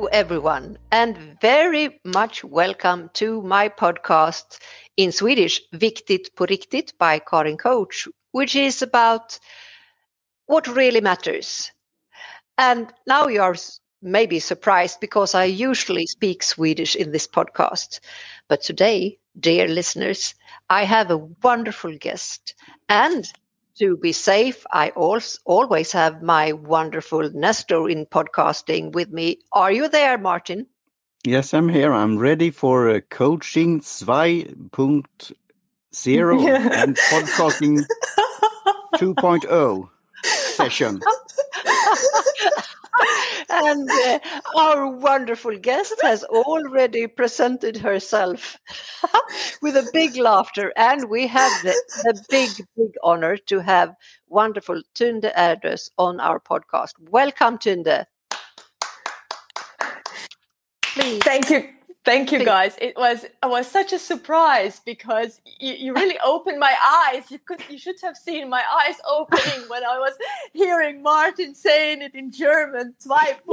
Hello, everyone, and very much welcome to my podcast in Swedish, Viktigt på riktigt by Karin Coach, which is about what really matters. And now you are maybe surprised because I usually speak Swedish in this podcast. But today, dear listeners, I have a wonderful guest. And to be safe, I also always have my wonderful Nestor in podcasting with me. Are you there, Martin? Yes, I'm here. I'm ready for a coaching 2.0 yeah. and podcasting 2.0 session. and uh, our wonderful guest has already presented herself with a big laughter. And we have the, the big, big honor to have wonderful Tunde Erdős on our podcast. Welcome, Tunde. Please. Thank you. Thank you guys. It was it was such a surprise because you, you really opened my eyes. You could you should have seen my eyes opening when I was hearing Martin saying it in German. Zwei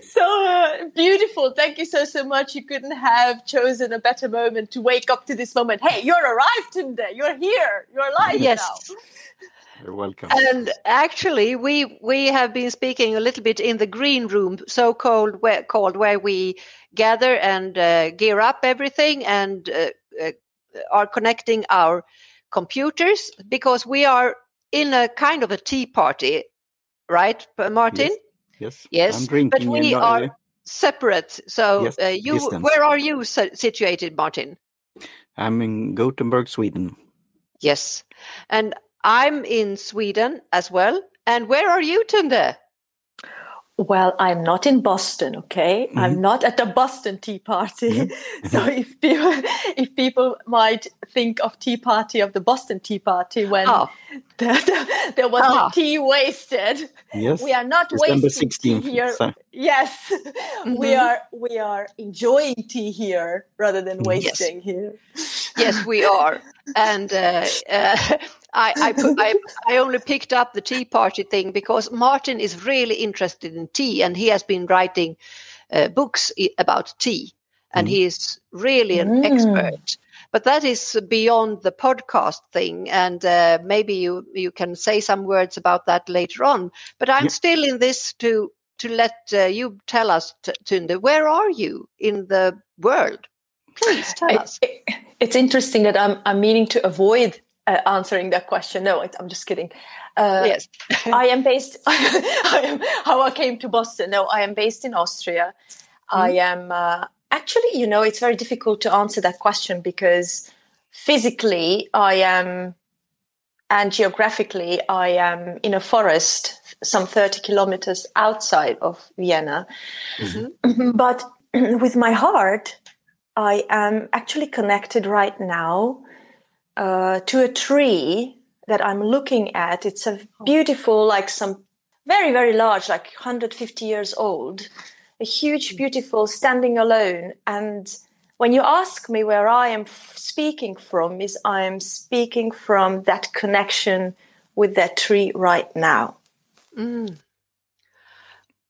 so uh, beautiful. Thank you so so much. You couldn't have chosen a better moment to wake up to this moment. Hey, you're arrived today. You're here. You're alive yes. now. You're welcome. And actually, we we have been speaking a little bit in the green room, so called where, called where we gather and uh, gear up everything and uh, uh, are connecting our computers because we are in a kind of a tea party, right, Martin? Yes. Yes. yes. but we are separate. So yes, uh, you, distance. where are you situated, Martin? I'm in Gothenburg, Sweden. Yes, and I'm in Sweden as well. And where are you, Tunde? Well, I'm not in Boston, okay? Mm-hmm. I'm not at the Boston Tea Party. Mm-hmm. so if people, if people might think of Tea Party of the Boston Tea Party when oh. there, there, there, was oh. tea wasted, yes. we are not December wasting 16th, tea here. So. Yes, mm-hmm. we are we are enjoying tea here rather than wasting yes. here. Yes, we are, and uh, uh, I, I, I, I, only picked up the tea party thing because Martin is really interested in tea and he has been writing uh, books about tea and mm. he is really an mm. expert. But that is beyond the podcast thing, and uh, maybe you you can say some words about that later on. But I'm yeah. still in this to to let uh, you tell us, Tunde, where are you in the world? Please tell us. It, it's interesting that I'm I'm meaning to avoid uh, answering that question. No, I'm just kidding. Uh, yes, I am based. I am how I came to Boston. No, I am based in Austria. Mm-hmm. I am uh, actually, you know, it's very difficult to answer that question because physically I am, and geographically I am in a forest some 30 kilometers outside of Vienna. Mm-hmm. But with my heart, I am actually connected right now uh, to a tree that I'm looking at. It's a beautiful, like some very, very large, like 150 years old, a huge, mm. beautiful, standing alone. And when you ask me where I am speaking from, is I am speaking from that connection with that tree right now. Mm.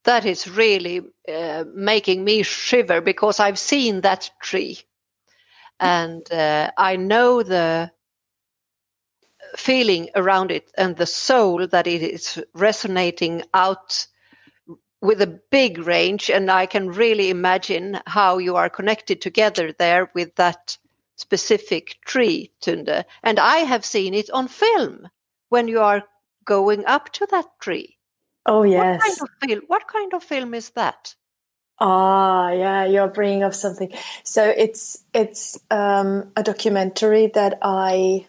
That is really uh, making me shiver because I've seen that tree, and uh, I know the feeling around it and the soul that it is resonating out with a big range. And i can really imagine how you are connected together there with that specific tree tunde. And i have seen it on film when you are going up to that tree. Oh yes. what kind of film, what kind of film is that? Ah, yeah, you're bringing up something. So it's it's um, a documentary that I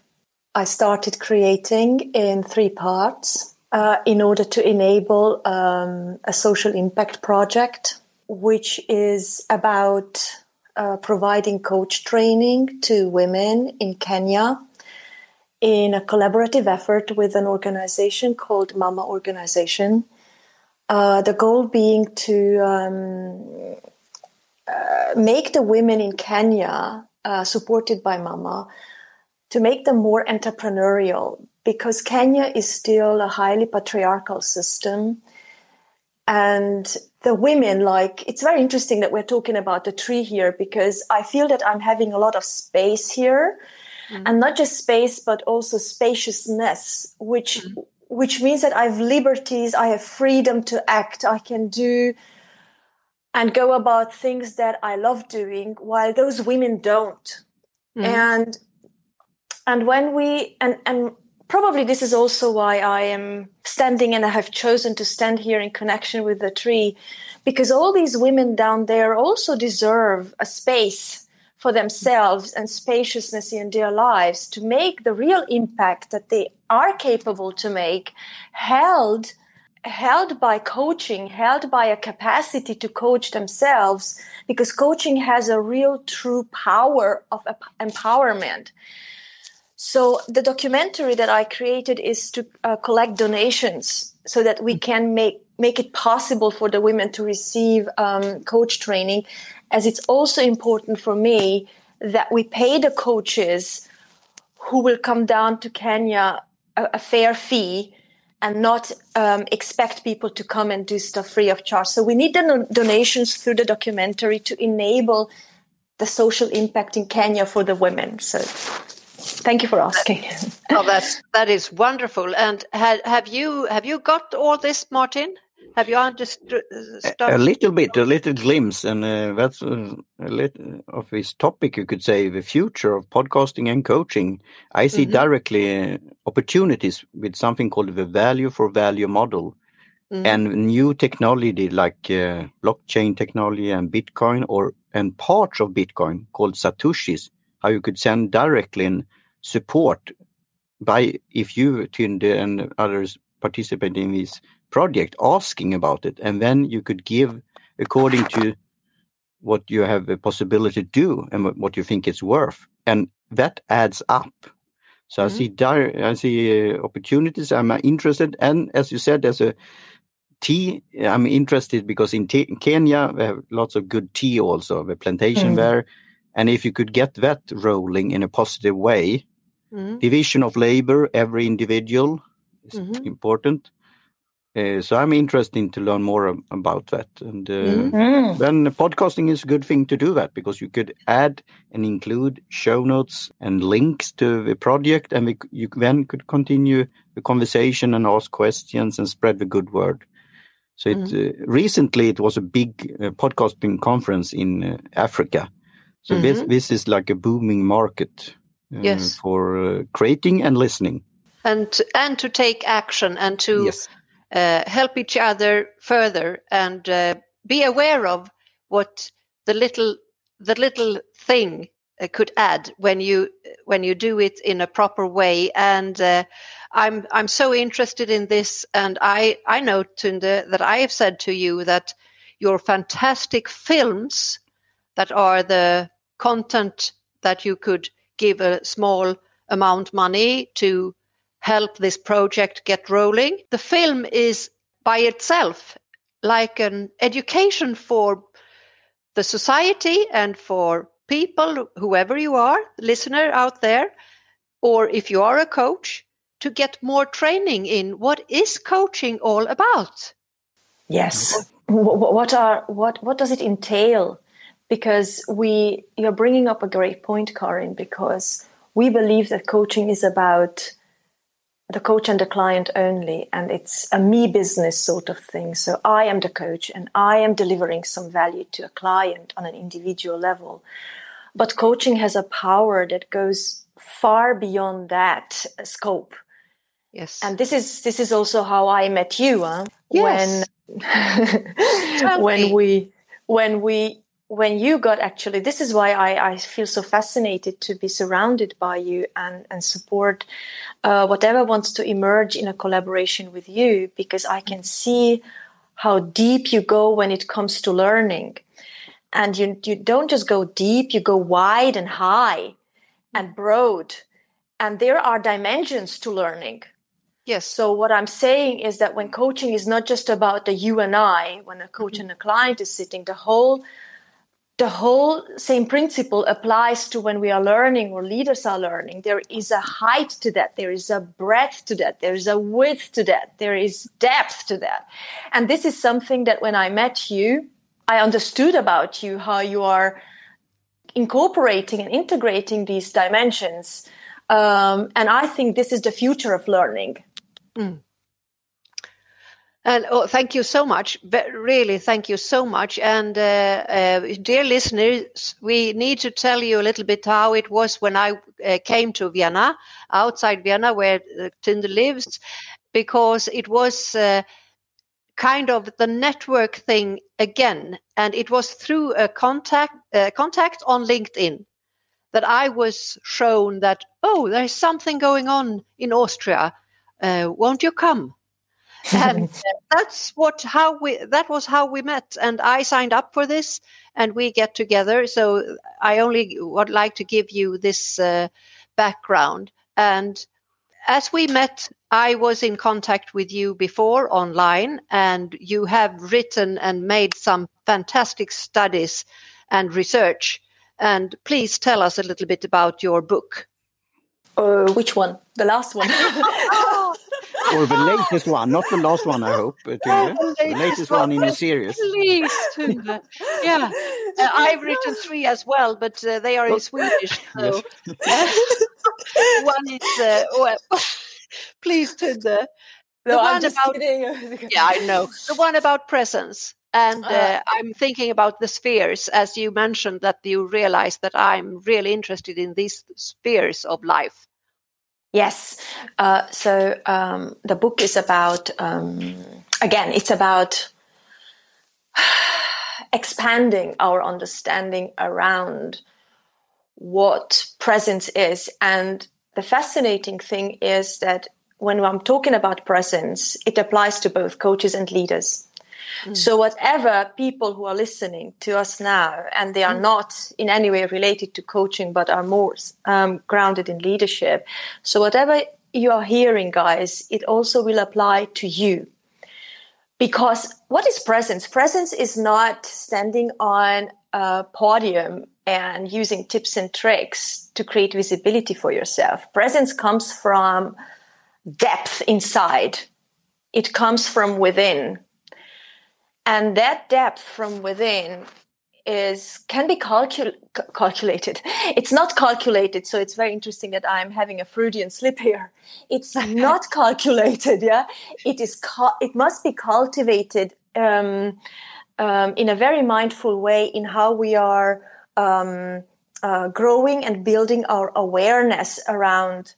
I started creating in three parts uh, in order to enable um, a social impact project, which is about uh, providing coach training to women in Kenya in a collaborative effort with an organization called Mama Organization. Uh, the goal being to um, uh, make the women in Kenya uh, supported by Mama to make them more entrepreneurial because Kenya is still a highly patriarchal system and the women like it's very interesting that we're talking about the tree here because i feel that i'm having a lot of space here mm. and not just space but also spaciousness which mm. which means that i have liberties i have freedom to act i can do and go about things that i love doing while those women don't mm. and and when we and and probably this is also why I am standing and I have chosen to stand here in connection with the tree because all these women down there also deserve a space for themselves and spaciousness in their lives to make the real impact that they are capable to make held held by coaching held by a capacity to coach themselves because coaching has a real true power of empowerment so the documentary that I created is to uh, collect donations so that we can make make it possible for the women to receive um, coach training, as it's also important for me that we pay the coaches who will come down to Kenya a, a fair fee and not um, expect people to come and do stuff free of charge. So we need the donations through the documentary to enable the social impact in Kenya for the women. So Thank you for asking. oh, that's that is wonderful. And have, have you have you got all this, Martin? Have you understood? A, a little bit, a little glimpse, and uh, that's uh, a little of this topic. You could say the future of podcasting and coaching. I see mm -hmm. directly uh, opportunities with something called the value for value model, mm -hmm. and new technology like uh, blockchain technology and Bitcoin, or and parts of Bitcoin called satoshis how you could send directly in support by if you Tunde and others participate in this project asking about it. And then you could give according to what you have a possibility to do and what you think it's worth. And that adds up. So mm-hmm. i see dire, i see uh, opportunities. I'm interested. And as you said as a tea i'm interested because in, in kenya we have lots of good tea also the plantation mm. there. And if you could get that rolling in a positive way, mm. division of labor, every individual is mm-hmm. important. Uh, so I'm interested to learn more about that. And uh, mm-hmm. then podcasting is a good thing to do that because you could add and include show notes and links to the project, and we, you then could continue the conversation and ask questions and spread the good word. So it, mm-hmm. uh, recently it was a big uh, podcasting conference in uh, Africa so mm -hmm. this this is like a booming market yes. for uh, creating and listening, and and to take action and to yes. uh, help each other further and uh, be aware of what the little the little thing uh, could add when you when you do it in a proper way and. Uh, I'm I'm so interested in this, and I I know Tunde that I have said to you that your fantastic films that are the content that you could give a small amount money to help this project get rolling. The film is by itself like an education for the society and for people, whoever you are, listener out there, or if you are a coach, to get more training in what is coaching all about. Yes. What are what what does it entail? Because we you're bringing up a great point karin because we believe that coaching is about the coach and the client only and it's a me business sort of thing. So i am the coach and i am delivering some value to a client on an individual level. But coaching has a power that goes far beyond that scope. Yes. And this is this is also how i met you huh? yes. when when we when we when you got actually this is why I, I feel so fascinated to be surrounded by you and and support uh, whatever wants to emerge in a collaboration with you because I can see how deep you go when it comes to learning and you you don't just go deep you go wide and high and broad and there are dimensions to learning Yes. So what I'm saying is that when coaching is not just about the you and I, when a coach mm-hmm. and a client is sitting, the whole the whole same principle applies to when we are learning or leaders are learning. There is a height to that. There is a breadth to that. There is a width to that. There is depth to that. And this is something that when I met you, I understood about you, how you are incorporating and integrating these dimensions. Um, and I think this is the future of learning. Mm. And oh, thank you so much. Really, thank you so much. And uh, uh, dear listeners, we need to tell you a little bit how it was when I uh, came to Vienna, outside Vienna, where uh, Tunde lives, because it was uh, kind of the network thing again, and it was through a contact uh, contact on LinkedIn that I was shown that oh, there's something going on in Austria. won't you come? And that's what how we that was how we met. And i signed up for this and we get together. So i only would like to give you this uh, background. And as we met i was in contact with you before online and you have written and made some fantastic studies and research. And please tell us a little bit about your book. Uh, which one? The last one or the latest one, not the last one, I hope. Uh, the, the latest one in the series. Please, Yeah, uh, I've written three as well, but uh, they are in Swedish. So. one is, uh, well, please, Tunde. No, the I'm just about, kidding. yeah, I know. The one about presence. And uh, uh, I'm thinking about the spheres, as you mentioned, that you realize that I'm really interested in these spheres of life. Yes. Uh, so um, the book is about, um, again, it's about expanding our understanding around what presence is. And the fascinating thing is that when I'm talking about presence, it applies to both coaches and leaders. Mm. So, whatever people who are listening to us now, and they are mm. not in any way related to coaching, but are more um, grounded in leadership. So, whatever you are hearing, guys, it also will apply to you. Because what is presence? Presence is not standing on a podium and using tips and tricks to create visibility for yourself. Presence comes from depth inside, it comes from within and that depth from within is can be calcul- calculated. It's not calculated so it's very interesting that i'm having a freudian slip here. It's not calculated yeah? It is it must be cultivated um, um, in a very mindful way in how we are um, uh, growing and building our awareness around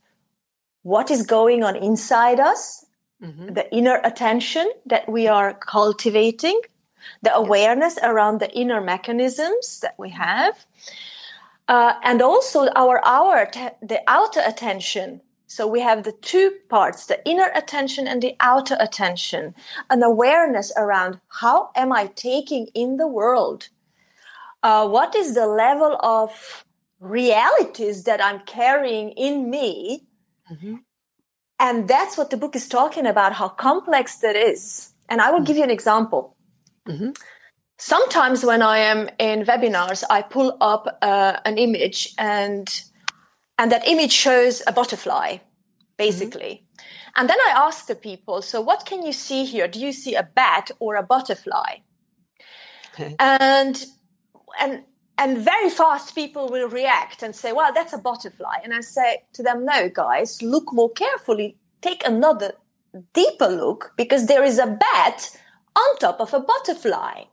what is going on inside us mm-hmm. the inner attention that we are cultivating, the awareness around the inner mechanisms that we have, uh, and also our our the outer attention. So we have the two parts: the inner attention and the outer attention. An awareness around how am I taking in the world. Uh, what is the level of realities that I'm carrying in me mm-hmm. And that's what the book is talking about, how complex that is. And I will give you an example. Mm-hmm. Sometimes when I am in webinars, I pull up uh, an image and and that image shows a butterfly, basically. Mm-hmm. And then I ask the people, so what can you see here? Do you see a bat or a butterfly? Okay. And and and very fast people will react and say, well, that's a butterfly. And I say to them, no, guys, look more carefully. Take another deeper look because there is a bat on top of a butterfly.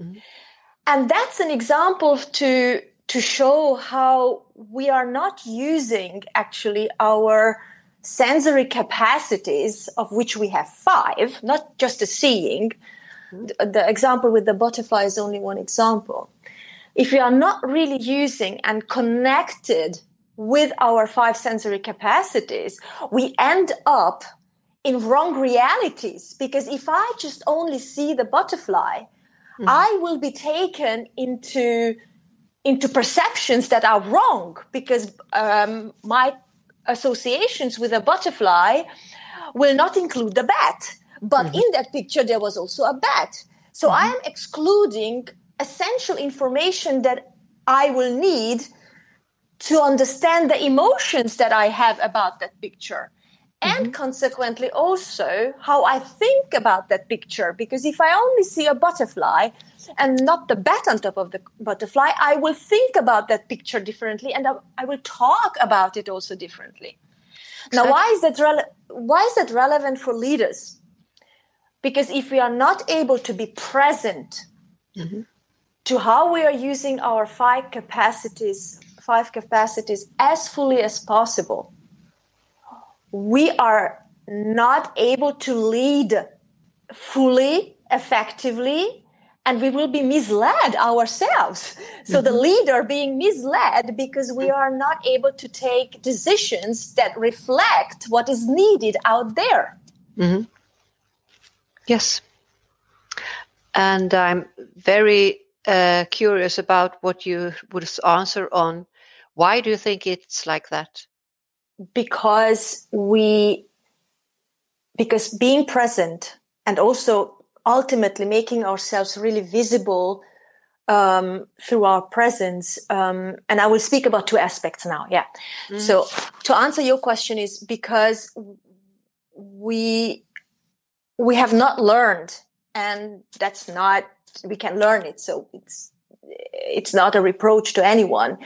Mm-hmm. And that's an example to, to show how we are not using actually our sensory capacities, of which we have five, not just the seeing. Mm-hmm. The, the example with the butterfly is only one example if we are not really using and connected with our five sensory capacities, we end up in wrong realities. Because if I just only see the butterfly, mm-hmm. I will be taken into into perceptions that are wrong because um, my associations with a butterfly will not include the bat. But mm-hmm. in that picture, there was also a bat. So mm-hmm. I am excluding essential information that I will need to understand the emotions that I have about that picture. And mm-hmm. consequently, also how I think about that picture. Because if I only see a butterfly and not the bat on top of the butterfly, I will think about that picture differently and I will talk about it also differently. Now, why is that rele- why is that relevant for leaders? Because if we are not able to be present mm-hmm. To how we are using our five capacities, five capacities as fully as possible, we are not able to lead fully, effectively, and we will be misled ourselves. So mm-hmm. the leader being misled because we are not able to take decisions that reflect what is needed out there. Mm-hmm. Yes. And I'm very uh, curious about what you would answer on why do you think it's like that? Because we, because being present and also ultimately making ourselves really visible um, through our presence. Um, and I will speak about two aspects now. Yeah. Mm. So to answer your question is because we we have not learned, and that's not we can learn it. So it's it's not a reproach to anyone.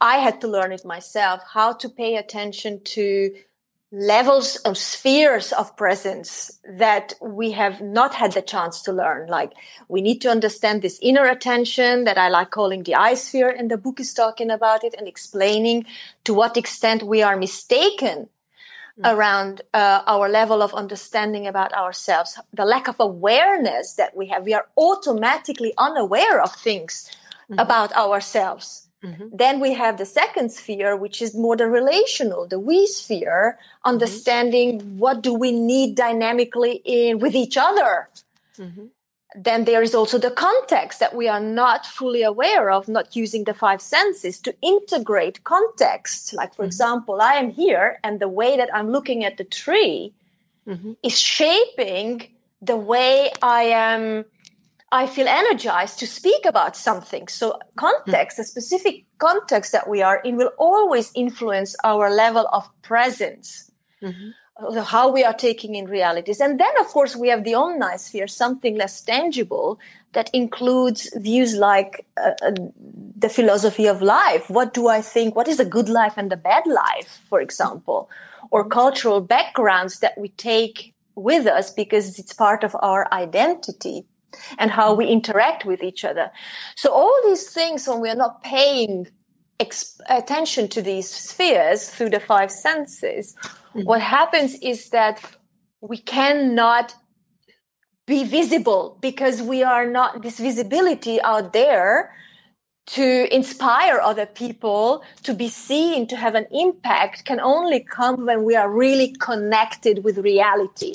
I had to learn it myself how to pay attention to levels of spheres of presence that we have not had the chance to learn. Like we need to understand this inner attention that I like calling the I sphere, and the book is talking about it and explaining to what extent we are mistaken. Around uh, our level of understanding about ourselves, the lack of awareness that we have. We are automatically unaware of things mm-hmm. about ourselves Mm-hmm. Then we have the second sphere, which is more the relational, the we sphere, understanding mm-hmm. what do we need dynamically in with each other. Mm-hmm. Then there is also the context that we are not fully aware of, not using the five senses to integrate context. Like, for mm-hmm. example, I am here and the way that I'm looking at the tree mm-hmm. is shaping the way I am I feel energized to speak about something. So context, mm-hmm. the specific context that we are in will always influence our level of presence. How we are taking in realities. And then, of course, we have the omnisphere, something less tangible that includes views like uh, uh, the philosophy of life. What do I think? What is a good life and a bad life, for example? Or cultural backgrounds that we take with us because it's part of our identity and how we interact with each other. So all these things, when we are not paying ex- attention to these spheres through the five senses. What mm-hmm. happens is that we cannot be visible because we are not this visibility out there to inspire other people to be seen to have an impact can only come when we are really connected with reality.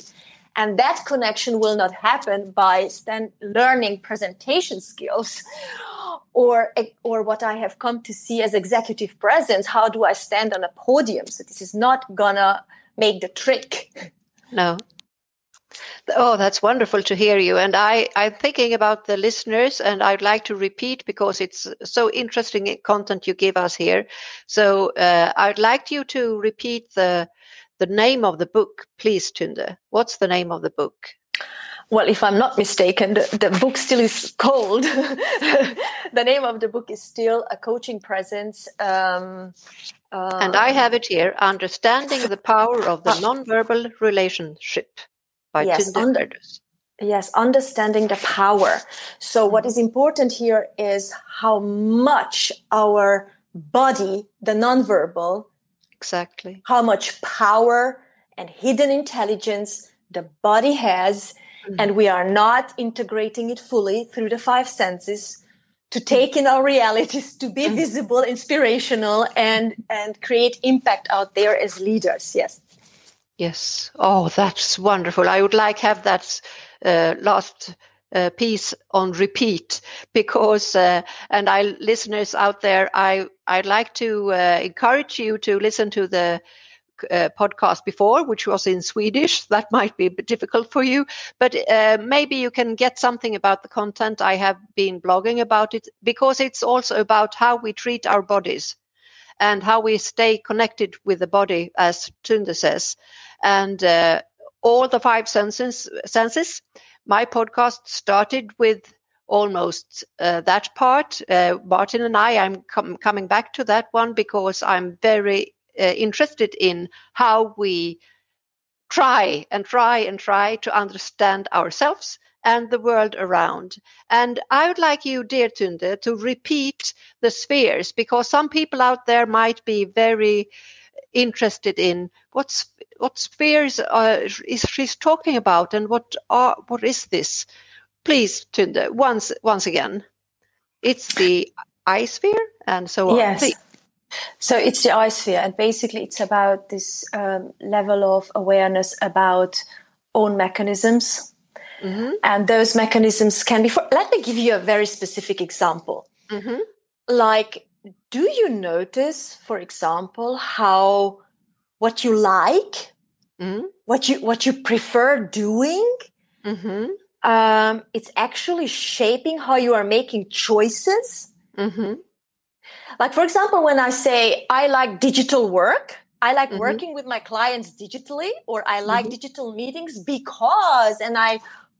And that connection will not happen by stand, learning presentation skills or or what i have come to see as executive presence how do i stand on a podium so this is not gonna make the trick no Oh, that's wonderful to hear you. And I, I'm thinking about the listeners, and I'd like to repeat because it's so interesting content you give us here. So uh, I'd like you to repeat the the name of the book, please, Tunde. What's the name of the book? Well, if I'm not mistaken, the, the book still is called. the name of the book is still A Coaching Presence. Um, uh, and I have it here Understanding the Power of the Nonverbal Relationship by yes, Tunde under, Yes, understanding the power. So, what is important here is how much our body, the nonverbal, Exactly. How much power and hidden intelligence the body has, mm-hmm. and we are not integrating it fully through the five senses to take in our realities, to be mm-hmm. visible, inspirational, and and create impact out there as leaders. Yes. Yes. Oh, that's wonderful. I would like have that uh, last uh, piece on repeat because uh, and I listeners out there I I'd like to uh, encourage you to listen to the uh, podcast before, which was in Swedish. That might be a bit difficult for you, but uh, maybe you can get something about the content. I have been blogging about it because it's also about how we treat our bodies and how we stay connected with the body, as Tunde says, and uh, all the five senses. Senses. My podcast started with almost uh, that part. Uh, Martin and I, I'm com- coming back to that one because I'm very interested in how we try and try and try to understand ourselves and the world around. And I would like you, dear Tunde, to repeat the spheres because some people out there might be very interested in what's what spheres uh, is she's talking about and what are what is this please Tunde once once again it's the I sphere, and so on yes please. So it's the I sphere and basically it's about this um, level of awareness about own mechanisms mm-hmm. and those mechanisms can be for, let me give you a very specific example mm-hmm. like do you notice for example how what you like mm-hmm. what you what you prefer doing mm-hmm. um, it's actually shaping how you are making choices mm-hmm. Like for example when i say i like digital work i like mm-hmm. working with my clients digitally or i like mm-hmm. digital meetings because and i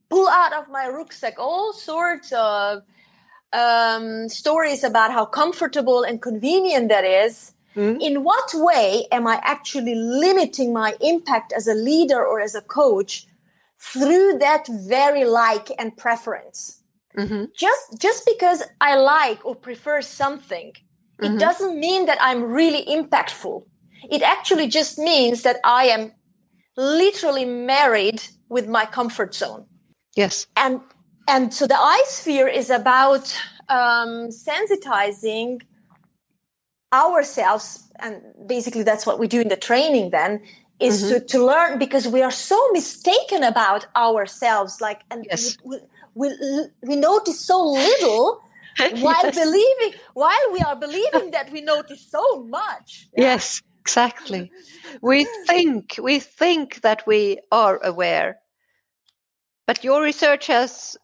pull out of my rucksack all sorts of um, stories about how comfortable and convenient that is, mm-hmm. in what way am I actually limiting my impact as a leader or as a coach through that very like and preference? Mm-hmm. Just just because I like or prefer something, mm-hmm. it doesn't mean that I'm really impactful. It actually just means that I am literally married with my comfort zone. Yes. And and so the i sphere is about um, sensitizing ourselves and basically that's what we do in the training then is mm-hmm. to, to learn because we are so mistaken about ourselves like and yes. we, we, we we notice so little while yes. believing while we are believing that we notice so much yeah? yes exactly we think we think that we are aware but your research has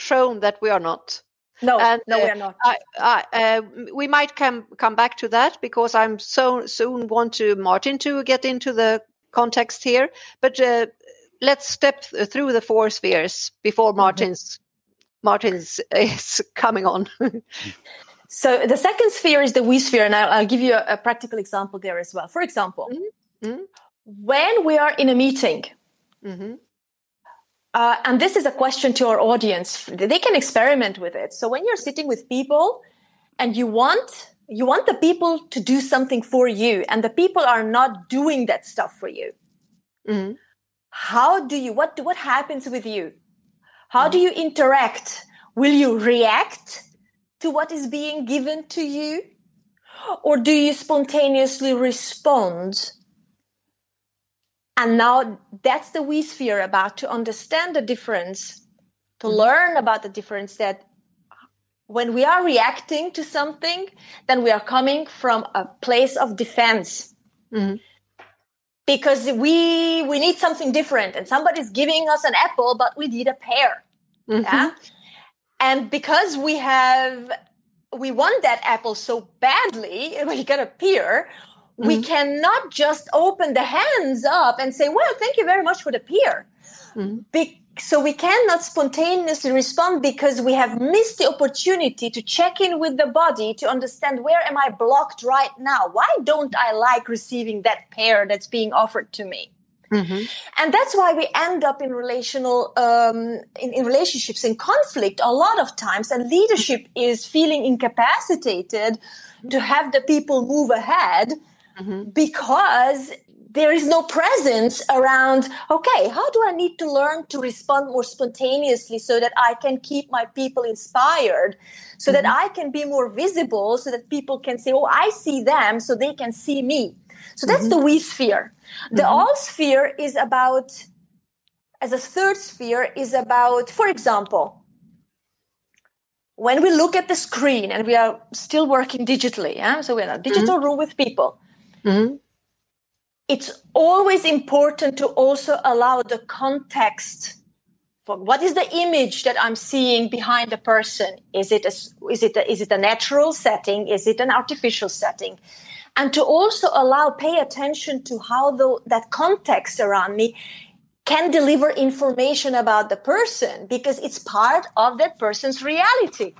shown that we are not. No, and, no, uh, we are not. I, I, uh, we might come come back to that because I'm so soon want to Martin to get into the context here. But uh, let's step through the four spheres before mm-hmm. Martin's mm-hmm. Martin's is coming on. so the second sphere is the we sphere, and I'll, I'll give you a, a, practical example there as well. For example, mm-hmm. mm-hmm. when we are in a meeting. Mm-hmm. Uh, and this is a question to our audience. They can experiment with it. So when you're sitting with people and you want you want the people to do something for you, and the people are not doing that stuff for you. Mm-hmm. How do you what what happens with you? How mm-hmm. do you interact? Will you react to what is being given to you? Or do you spontaneously respond and now that's the we sphere about to understand the difference, to mm-hmm. learn about the difference that when we are reacting to something, then we are coming from a place of defense. Mm-hmm. Because we we need something different, and somebody's giving us an apple, but we need a pear. Mm-hmm. Yeah? And because we have we want that apple so badly, we get a pear, Mm-hmm. We cannot just open the hands up and say, well, thank you very much for the pear. Mm-hmm. Be- so we cannot spontaneously respond because we have missed the opportunity to check in with the body to understand where am I blocked right now? Why don't I like receiving that pear that's being offered to me? Mm-hmm. And that's why we end up in relational, um, in, in, relationships in conflict a lot of times. And leadership is feeling incapacitated to have the people move ahead mm-hmm. because there is no presence around okay how do i need to learn to respond more spontaneously so that i can keep my people inspired so mm-hmm. that i can be more visible so that people can say oh i see them so they can see me so that's mm-hmm. the we sphere the mm-hmm. all sphere is about as a third sphere is about for example when we look at the screen and we are still working digitally yeah? so we're in a digital mm-hmm. room with people Mm-hmm. It's always important to also allow the context for what is the image that I'm seeing behind the person? Is it a, is it a, is it a natural setting? Is it an artificial setting? And to also allow pay attention to how the, that context around me can deliver information about the person because it's part of that person's reality.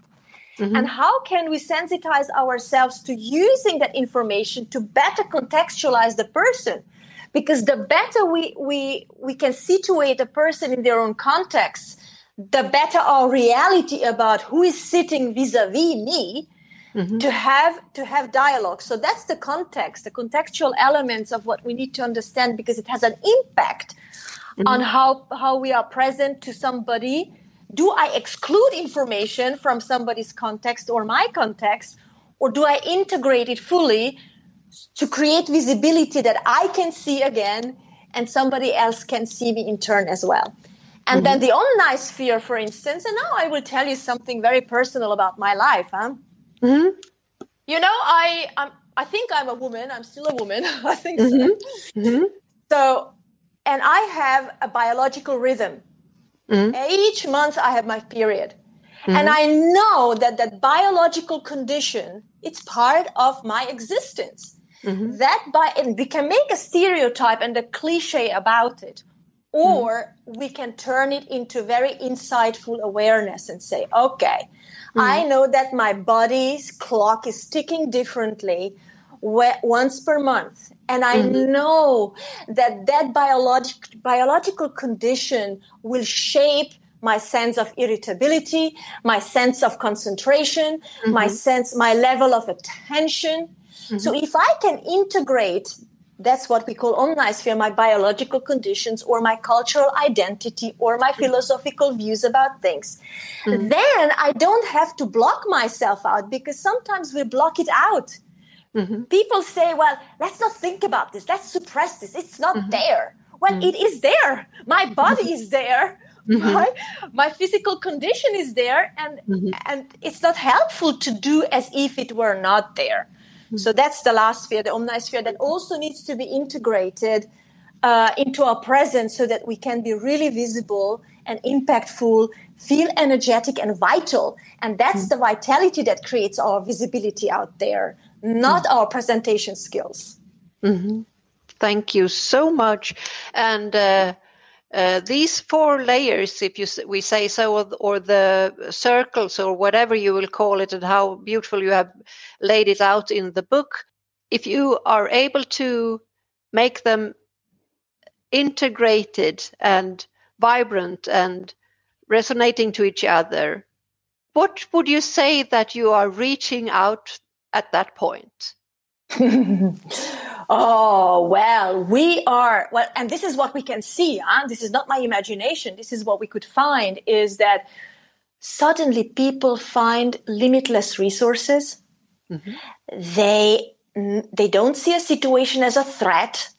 Mm-hmm. And how can we sensitize ourselves to using that information to better contextualize the person? Because the better we, we, we can situate a person in their own context, the better our reality about who is sitting vis-a-vis me mm-hmm. to have to have dialogue so that's the context the contextual elements of what we need to understand because it has an impact mm-hmm. on how how we are present to somebody do I exclude information from somebody's context or my context, or do I integrate it fully to create visibility that I can see again and somebody else can see me in turn as well? And mm-hmm. then the omnisphere, for instance, and now I will tell you something very personal about my life. Huh? Mm-hmm. You know, I I'm, I think I'm a woman. I'm still a woman. I think so. Mm-hmm. mm-hmm. So, and I have a biological rhythm. Mm-hmm. Each month I have my period. Mm-hmm. And I know that that biological condition, it's part of my existence. Mm-hmm. That by and we can make a stereotype and a cliche about it. Or mm-hmm. we can turn it into very insightful awareness and say, okay, I mm-hmm. know that my body's clock is ticking differently once per month and i mm-hmm. know that that biologic, biological condition will shape my sense of irritability my sense of concentration mm-hmm. my sense my level of attention mm-hmm. so if i can integrate that's what we call omnisphere my biological conditions or my cultural identity or my mm-hmm. philosophical views about things mm-hmm. then i don't have to block myself out because sometimes we block it out Mm-hmm. People say, well, let's not think about this. Let's suppress this. It's not mm-hmm. there. Well, mm-hmm. it is there. My body mm-hmm. is there. Mm-hmm. Right? My physical condition is there, and mm-hmm. and it's not helpful to do as if it were not there. So that's the last sphere, the omnisphere, that also needs to be integrated uh, into our presence so that we can be really visible and impactful, feel energetic and vital. And that's the vitality that creates our visibility out there not mm-hmm. our presentation skills. Mm-hmm. Thank you so much. And uh, uh, these four layers, if you we say so, or, or, the circles, or whatever you will call it, and how beautiful you have laid it out in the book, if you are able to make them integrated and vibrant and resonating to each other, what would you say that you are reaching out at that point? oh, well, we are, well, and this is what we can see. Huh? This is not my imagination. This is what we could find is that suddenly people find limitless resources. Mm-hmm. They, they don't see a situation as a threat,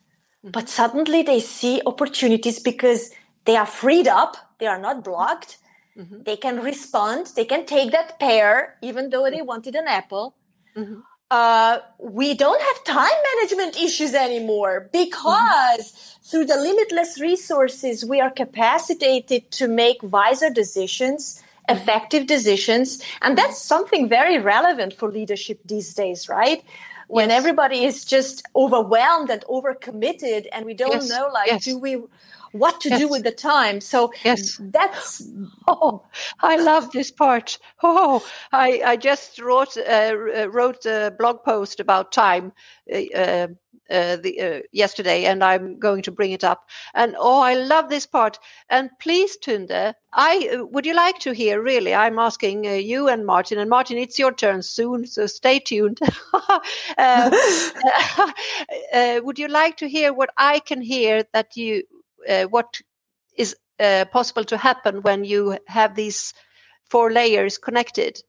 mm-hmm. but suddenly they see opportunities because they are freed up. They are not blocked. Mm-hmm. They can respond. They can take that pear, even though they wanted an apple Mm-hmm. Uh, we don't have time management issues anymore because mm-hmm. through the limitless resources, we are capacitated to make wiser decisions, mm-hmm. effective decisions. And that's something very relevant for leadership these days, right? When yes. everybody is just overwhelmed and overcommitted and we don't yes. know, like, yes. do we, what to yes. do with the time. So yes. that's oh, I love this part. Oh, I I just wrote uh, wrote a blog post about time. Uh, uh, the, uh, yesterday, and I'm going to bring it up. And oh, I love this part. And please, Tunde, I uh, would you like to hear? Really, I'm asking uh, you and Martin. And Martin, it's your turn soon, so stay tuned. Would you like to hear what I can hear that you uh, what is uh, possible to happen when you have these four layers connected?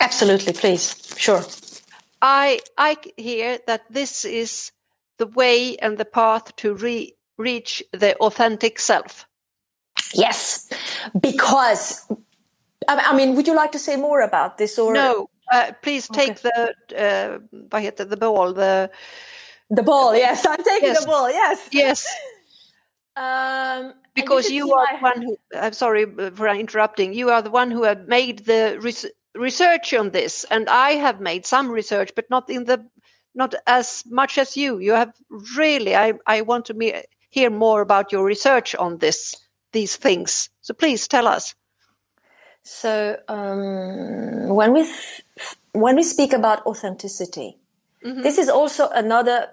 Absolutely, please. Sure. I I hear that this is the way and the path to re- reach the authentic self. Yes, because I mean, would you like to say more about this? Or no? Uh, please take okay. the uh, the ball the The ball, yes, I'm taking yes. the ball, yes. Yes. Um, because you are my... one who, I'm sorry for interrupting, you are the one who have made the res- research on this. And I have made some research, but not in the, not as much as you. You have really, I, I want to me- hear more about your research on this, these things. So please tell us. So um, when we when we speak about authenticity, mm-hmm. this is also another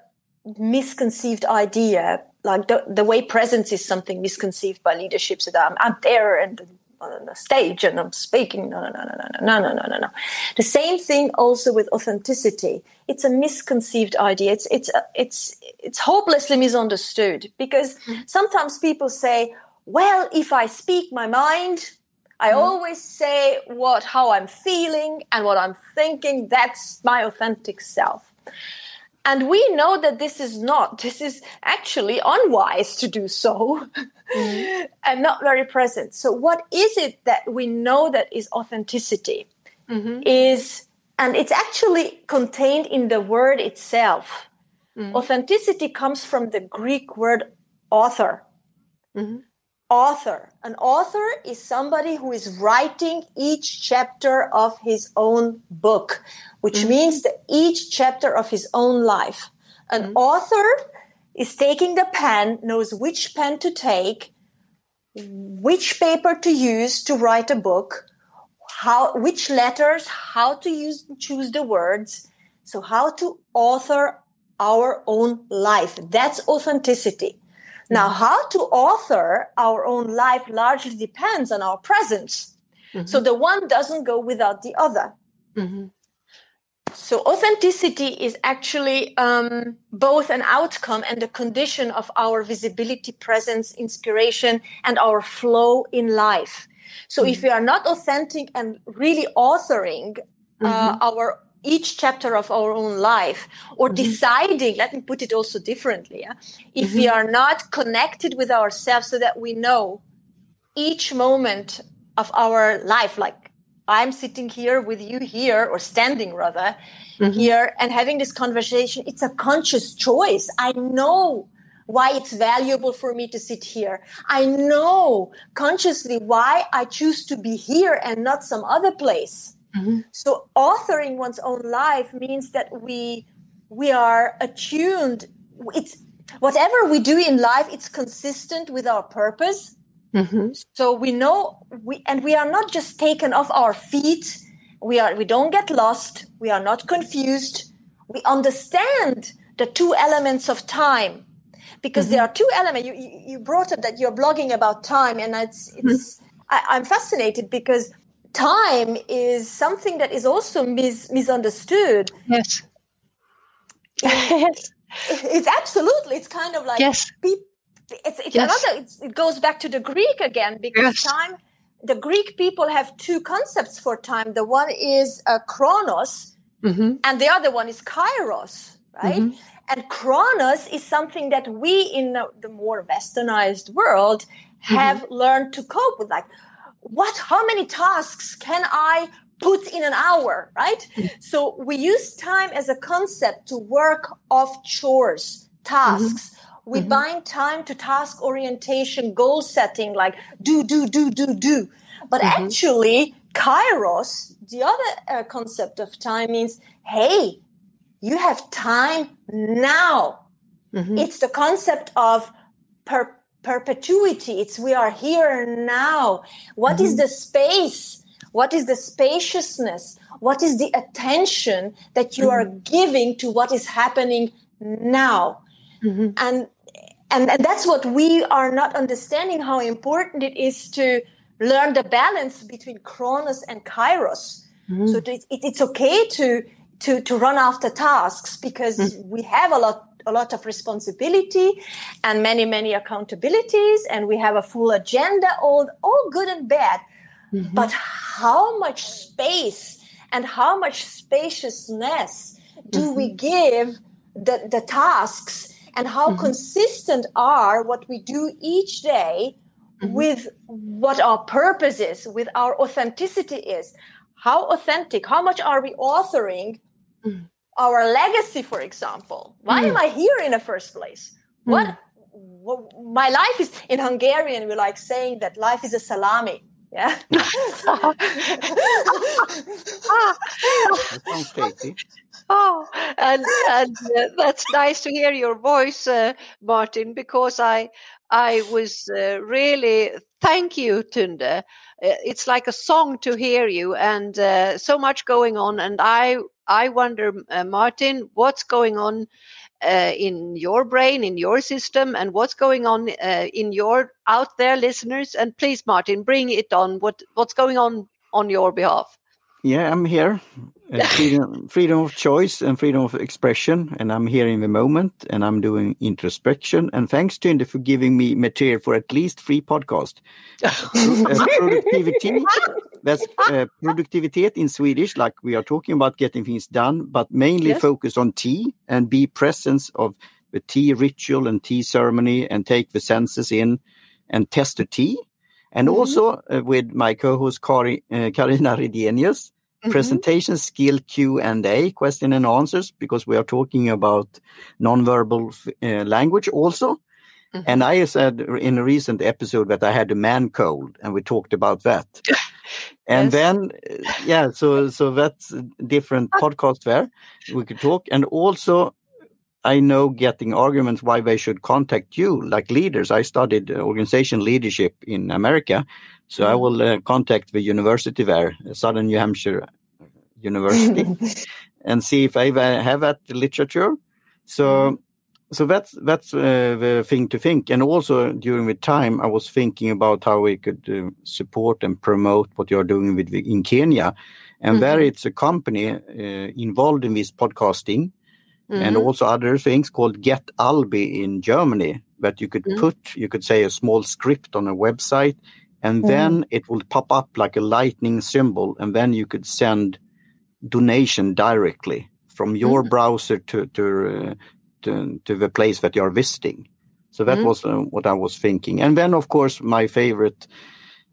misconceived idea. Like the, the way presence is something misconceived by leadership. So that I'm, I'm there and on the stage and I'm speaking. No, no, no, no, no, no, no, no, no. No. The same thing also with authenticity. It's a misconceived idea. It's it's it's it's hopelessly misunderstood because mm-hmm. sometimes people say, "Well, if I speak my mind, I mm-hmm. always say what how I'm feeling and what I'm thinking. That's my authentic self. And we know that this is not, this is actually unwise to do so mm-hmm. and not very present. So, what is it that we know that is authenticity? Mm-hmm. Is, and it's actually contained in the word itself. Mm-hmm. Authenticity comes from the Greek word author. Author. An author is somebody who is writing each chapter of his own book, which mm-hmm. means that each chapter of his own life. An mm-hmm. author is taking the pen, knows which pen to take, which paper to use to write a book, how which letters, how to use choose the words. So how to author our own life. That's authenticity. Now, mm-hmm. how to author our own life largely depends on our presence. Mm-hmm. So the one doesn't go without the other. Mm-hmm. So authenticity is actually um, both an outcome and a condition of our visibility, presence, inspiration, and our flow in life. So if mm-hmm. we are not authentic and really authoring uh, mm-hmm. our each chapter of our own life or mm-hmm. deciding let me put it also differently yeah? if mm-hmm. we are not connected with ourselves so that we know each moment of our life like i'm sitting here with you here or standing rather mm-hmm. here and having this conversation it's a conscious choice i know why it's valuable for me to sit here. I know consciously why I choose to be here and not some other place. Mm-hmm. So authoring one's own life means that we we are attuned. It's whatever we do in life. It's consistent with our purpose. Mm-hmm. So we know we and we are not just taken off our feet. We are we don't get lost. We are not confused. We understand the two elements of time because mm-hmm. there are two elements. You, you, you brought up that you're blogging about time, and it's it's mm-hmm. I, I'm fascinated because time is something that is also mis- misunderstood. Yes. yes. It's absolutely. It's kind of like yes. It's, it's yes. another. It's, it goes back to the Greek again because yes. time. The Greek people have two concepts for time. The one is uh, chronos, mm-hmm. and the other one is kairos, right? Mm-hmm. And chronos is something that we in the, the more westernized world have mm-hmm. learned to cope with. Like, what how many tasks can i put in an hour right mm-hmm. so we use time as a concept to work off chores tasks mm-hmm. we mm-hmm. bind time to task orientation goal setting like do do do do do but mm-hmm. actually kairos the other uh, concept of time means hey you have time now mm-hmm. it's the concept of per perpetuity. It's we are here now. What mm-hmm. is the space? What is the spaciousness? What is the attention that you mm-hmm. are giving to what is happening now? Mm-hmm. And, and and that's what we are not understanding how important it is to learn the balance between Chronos and Kairos. Mm-hmm. So it, it, it's okay to to to run after tasks because mm-hmm. we have a lot a lot of responsibility and many many accountabilities and we have a full agenda all all good and bad mm-hmm. but how much space and how much spaciousness do mm-hmm. we give the, the tasks and how mm-hmm. consistent are what we do each day mm-hmm. with what our purpose is with our authenticity is how authentic how much are we authoring mm. our legacy, for example. Why mm. am I here in the first place? Mm. What, what, my life is in Hungarian. We like saying that life is a salami. Yeah. Oh, and and uh, that's nice to hear your voice, uh, Martin, because I I was uh, really thank you, Tunde. Uh, it's like a song to hear you, and uh, so much going on. And I I wonder, uh, Martin, what's going on uh, in your brain, in your system, and what's going on uh, in your out there listeners. And please, Martin, bring it on. What what's going on on your behalf? Yeah, I'm here. Uh, freedom, freedom of choice and freedom of expression, and I'm here in the moment, and I'm doing introspection. And thanks, Tunde, for giving me material for at least three podcasts. uh, productivity, that's uh, productivitet in Swedish, like we are talking about getting things done, but mainly yes. focus on tea and be presence of the tea ritual and tea ceremony, and take the senses in and test the tea and mm -hmm. also uh, with my co-host Kari, uh, Karina Redenius, mm -hmm. presentation skill Q&A, question and answers, because we are talking about nonverbal uh, language also. Mm -hmm. And I said in a recent episode that I had a man cold, and we talked about that. and yes. then, uh, yeah, so so that's different podcast there. We could talk, and also I know getting arguments why they should contact you, like leaders. I studied organization leadership in America, so I mm. will uh, contact the university there, Southern New Hampshire University, and see if I have that literature. So, mm. so that's that's uh, the thing to think. And also during the time, I was thinking about how we could uh, support and promote what you're doing with in Kenya, and mm -hmm. there mm-hmm. it's a company uh, involved in this podcasting mm-hmm. and also other things called Get Alby in Germany that you could mm-hmm. put, you could say a small script on a website, and mm-hmm. then it will pop up like a lightning symbol, and then you could send donation directly from your mm-hmm. browser to to, uh, to to the place that you are visiting. So that mm-hmm. was uh, what I was thinking, and then of course my favorite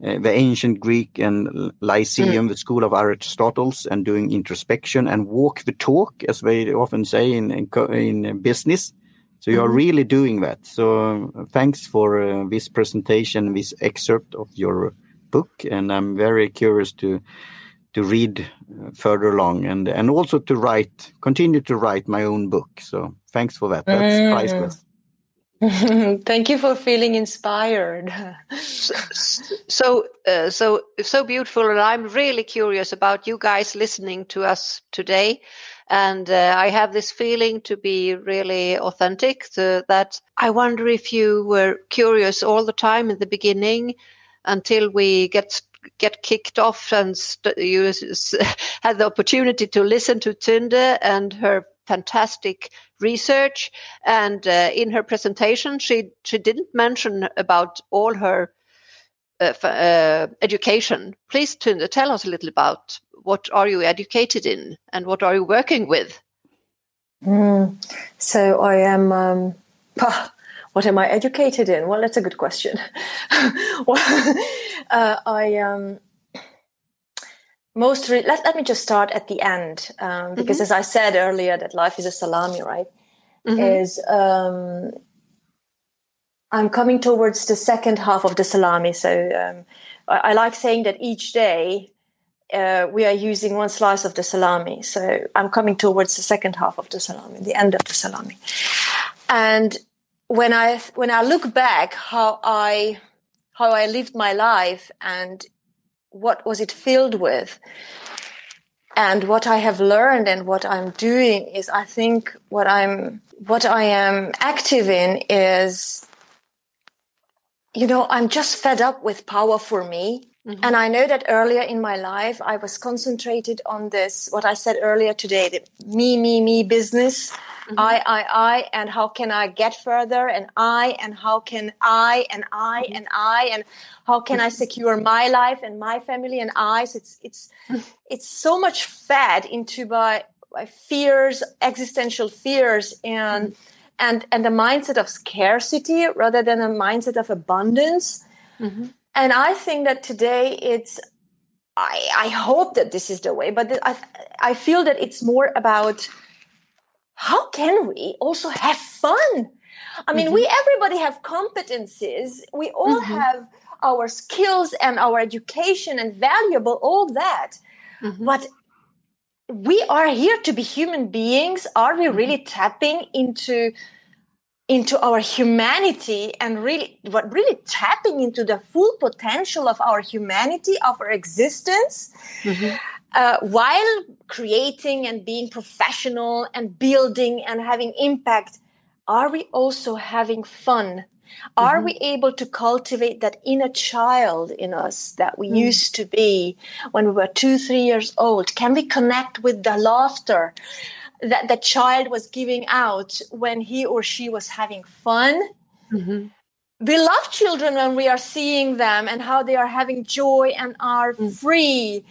uh, the ancient Greek and Lyceum, mm. the school of Aristotle's, and doing introspection and walk the talk, as they often say in in, in business. So you are mm-hmm. really doing that. So uh, thanks for uh, this presentation, this excerpt of your book, and I'm very curious to to read uh, further along and and also to write, continue to write my own book. So thanks for that. That's mm. priceless. Thank you for feeling inspired. so, uh, so, so beautiful, and I'm really curious about you guys listening to us today. And uh, I have this feeling to be really authentic. To, that I wonder if you were curious all the time in the beginning, until we get get kicked off and st- you had the opportunity to listen to Tunde and her fantastic research. And uh, in her presentation, she she didn't mention about all her uh, uh, education. Please, tell us a little about what are you educated in and what are you working with. Mm. So I am. Um, what am I educated in? Well, that's a good question. well, uh, I um, most re- let, let me just start at the end um, because mm-hmm. as i said earlier that life is a salami right mm-hmm. is um, i'm coming towards the second half of the salami so um, I, I, like saying that each day uh, we are using one slice of the salami so i'm coming towards the second half of the salami the end of the salami and when i when i look back how i how i lived my life and what was it filled with? And what i have learned and what i'm doing is i think what i'm what i am active in is you know i'm just fed up with power for me mm-hmm. and i know that earlier in my life i was concentrated on this what i said earlier today the me me me business mm-hmm. I, I, I, and how can I get further? And I, and how can I, and I, mm-hmm. and I, and how can I secure my life and my family and I? So it's, it's, it's so much fed into by, by fears, existential fears, and, mm-hmm. and, and the mindset of scarcity rather than a mindset of abundance. Mm-hmm. And I think that today it's, I, I hope that this is the way, but I, I feel that it's more about how can we also have fun? I mean, mm-hmm. we everybody have competencies. We all mm-hmm. have our skills and our education and valuable all that. Mm-hmm. But we are here to be human beings. Are we really mm-hmm. tapping into into our humanity and really what really tapping into the full potential of our humanity of our existence mm-hmm. uh, while creating and being professional and building and having impact are we also having fun are mm-hmm. we able to cultivate that inner child in us that we mm. used to be when we were two, three years old? Can we connect with the laughter that the child was giving out when he or she was having fun? Mm-hmm. We love children when we are seeing them and how they are having joy and are mm. free.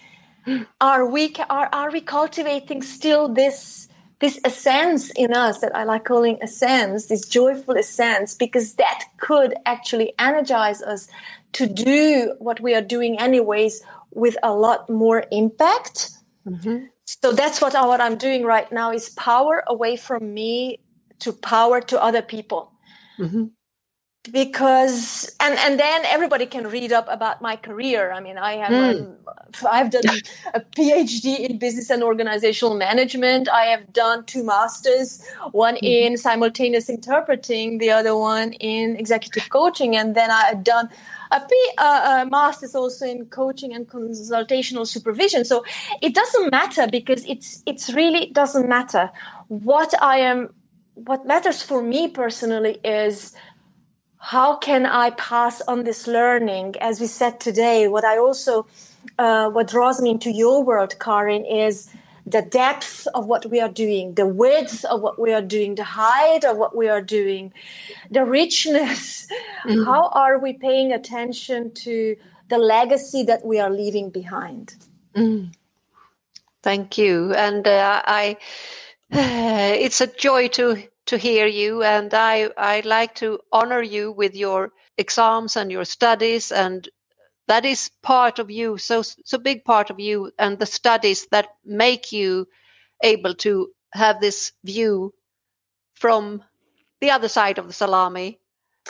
Are we are, are we cultivating still this this essence in us that I like calling essence, this joyful essence, because that could actually energize us to do what we are doing anyways with a lot more impact. Mm-hmm. So that's what, I, what I'm doing right now is power away from me to power to other people. Mm-hmm because and and then everybody can read up about my career i mean i have mm. um, i've done a phd in business and organizational management i have done two masters one mm. in simultaneous interpreting the other one in executive coaching and then i've done a, P, uh, a master's also in coaching and consultational supervision so it doesn't matter because it's it's really doesn't matter what i am what matters for me personally is how can I pass on this learning? As we said today, what I also, uh, what draws me into your world, Karin, is the depth of what we are doing, the width of what we are doing, the height of what we are doing, the richness. Mm-hmm. How are we paying attention to the legacy that we are leaving behind? Mm. Thank you. And uh, I, uh, it's a joy to to hear you, and I I like to honor you with your exams and your studies, and that is part of you, so so big part of you, and the studies that make you able to have this view from the other side of the salami.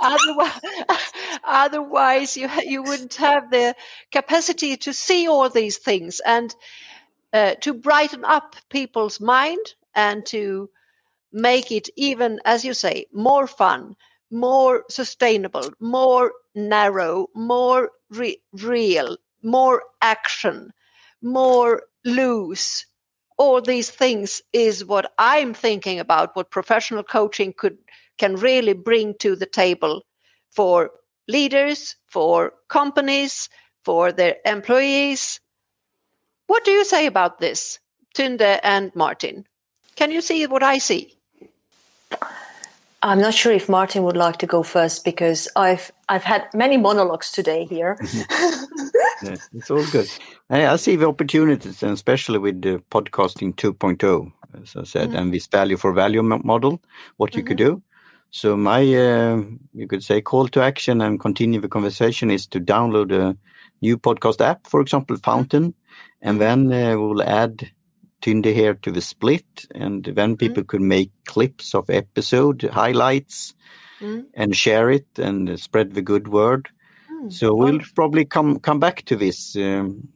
otherwise, otherwise, you you wouldn't have the capacity to see all these things and uh, to brighten up people's mind and to make it even, as you say, more fun, more sustainable, more narrow, more re- real, more action, more loose. All these things is what I'm thinking about, what professional coaching could can really bring to the table for leaders, for companies, for their employees, what do you say about this, Tunde and Martin? Can you see what I see? I'm not sure if Martin would like to go first because I've I've had many monologues today here. yeah, it's all good. I see the opportunities, and especially with the podcasting 2.0, as I said, mm-hmm. and this value for value model, what you mm-hmm. could do. So my, uh, you could say, call to action and continue the conversation is to download a new podcast app, for example, Fountain, and then uh, we'll add Tunde here to the split, and then mm. people mm. could make clips of episode highlights mm. and share it and spread the good word. Mm. So we'll probably come come back to this um,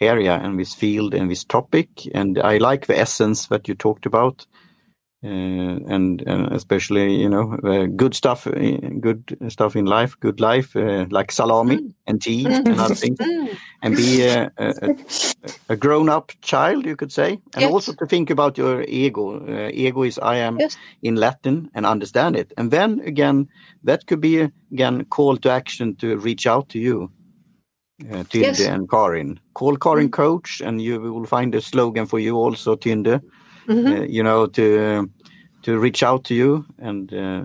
area and this field and this topic. And I like the essence that you talked about. Uh, and, and, especially you know uh, good stuff, uh, good stuff in life, good life like salami mm. and tea and other things, mm. and be a, a, a, grown-up child, you could say, and yes. also to think about your ego. ego is I am yes. in Latin and understand it, and then again that could be again call to action to reach out to you. Uh, Tilde yes. and Karin. Call Karin mm. Coach, and you will find a slogan for you also, Tilde mm-hmm. uh, you know, to to reach out to you and uh,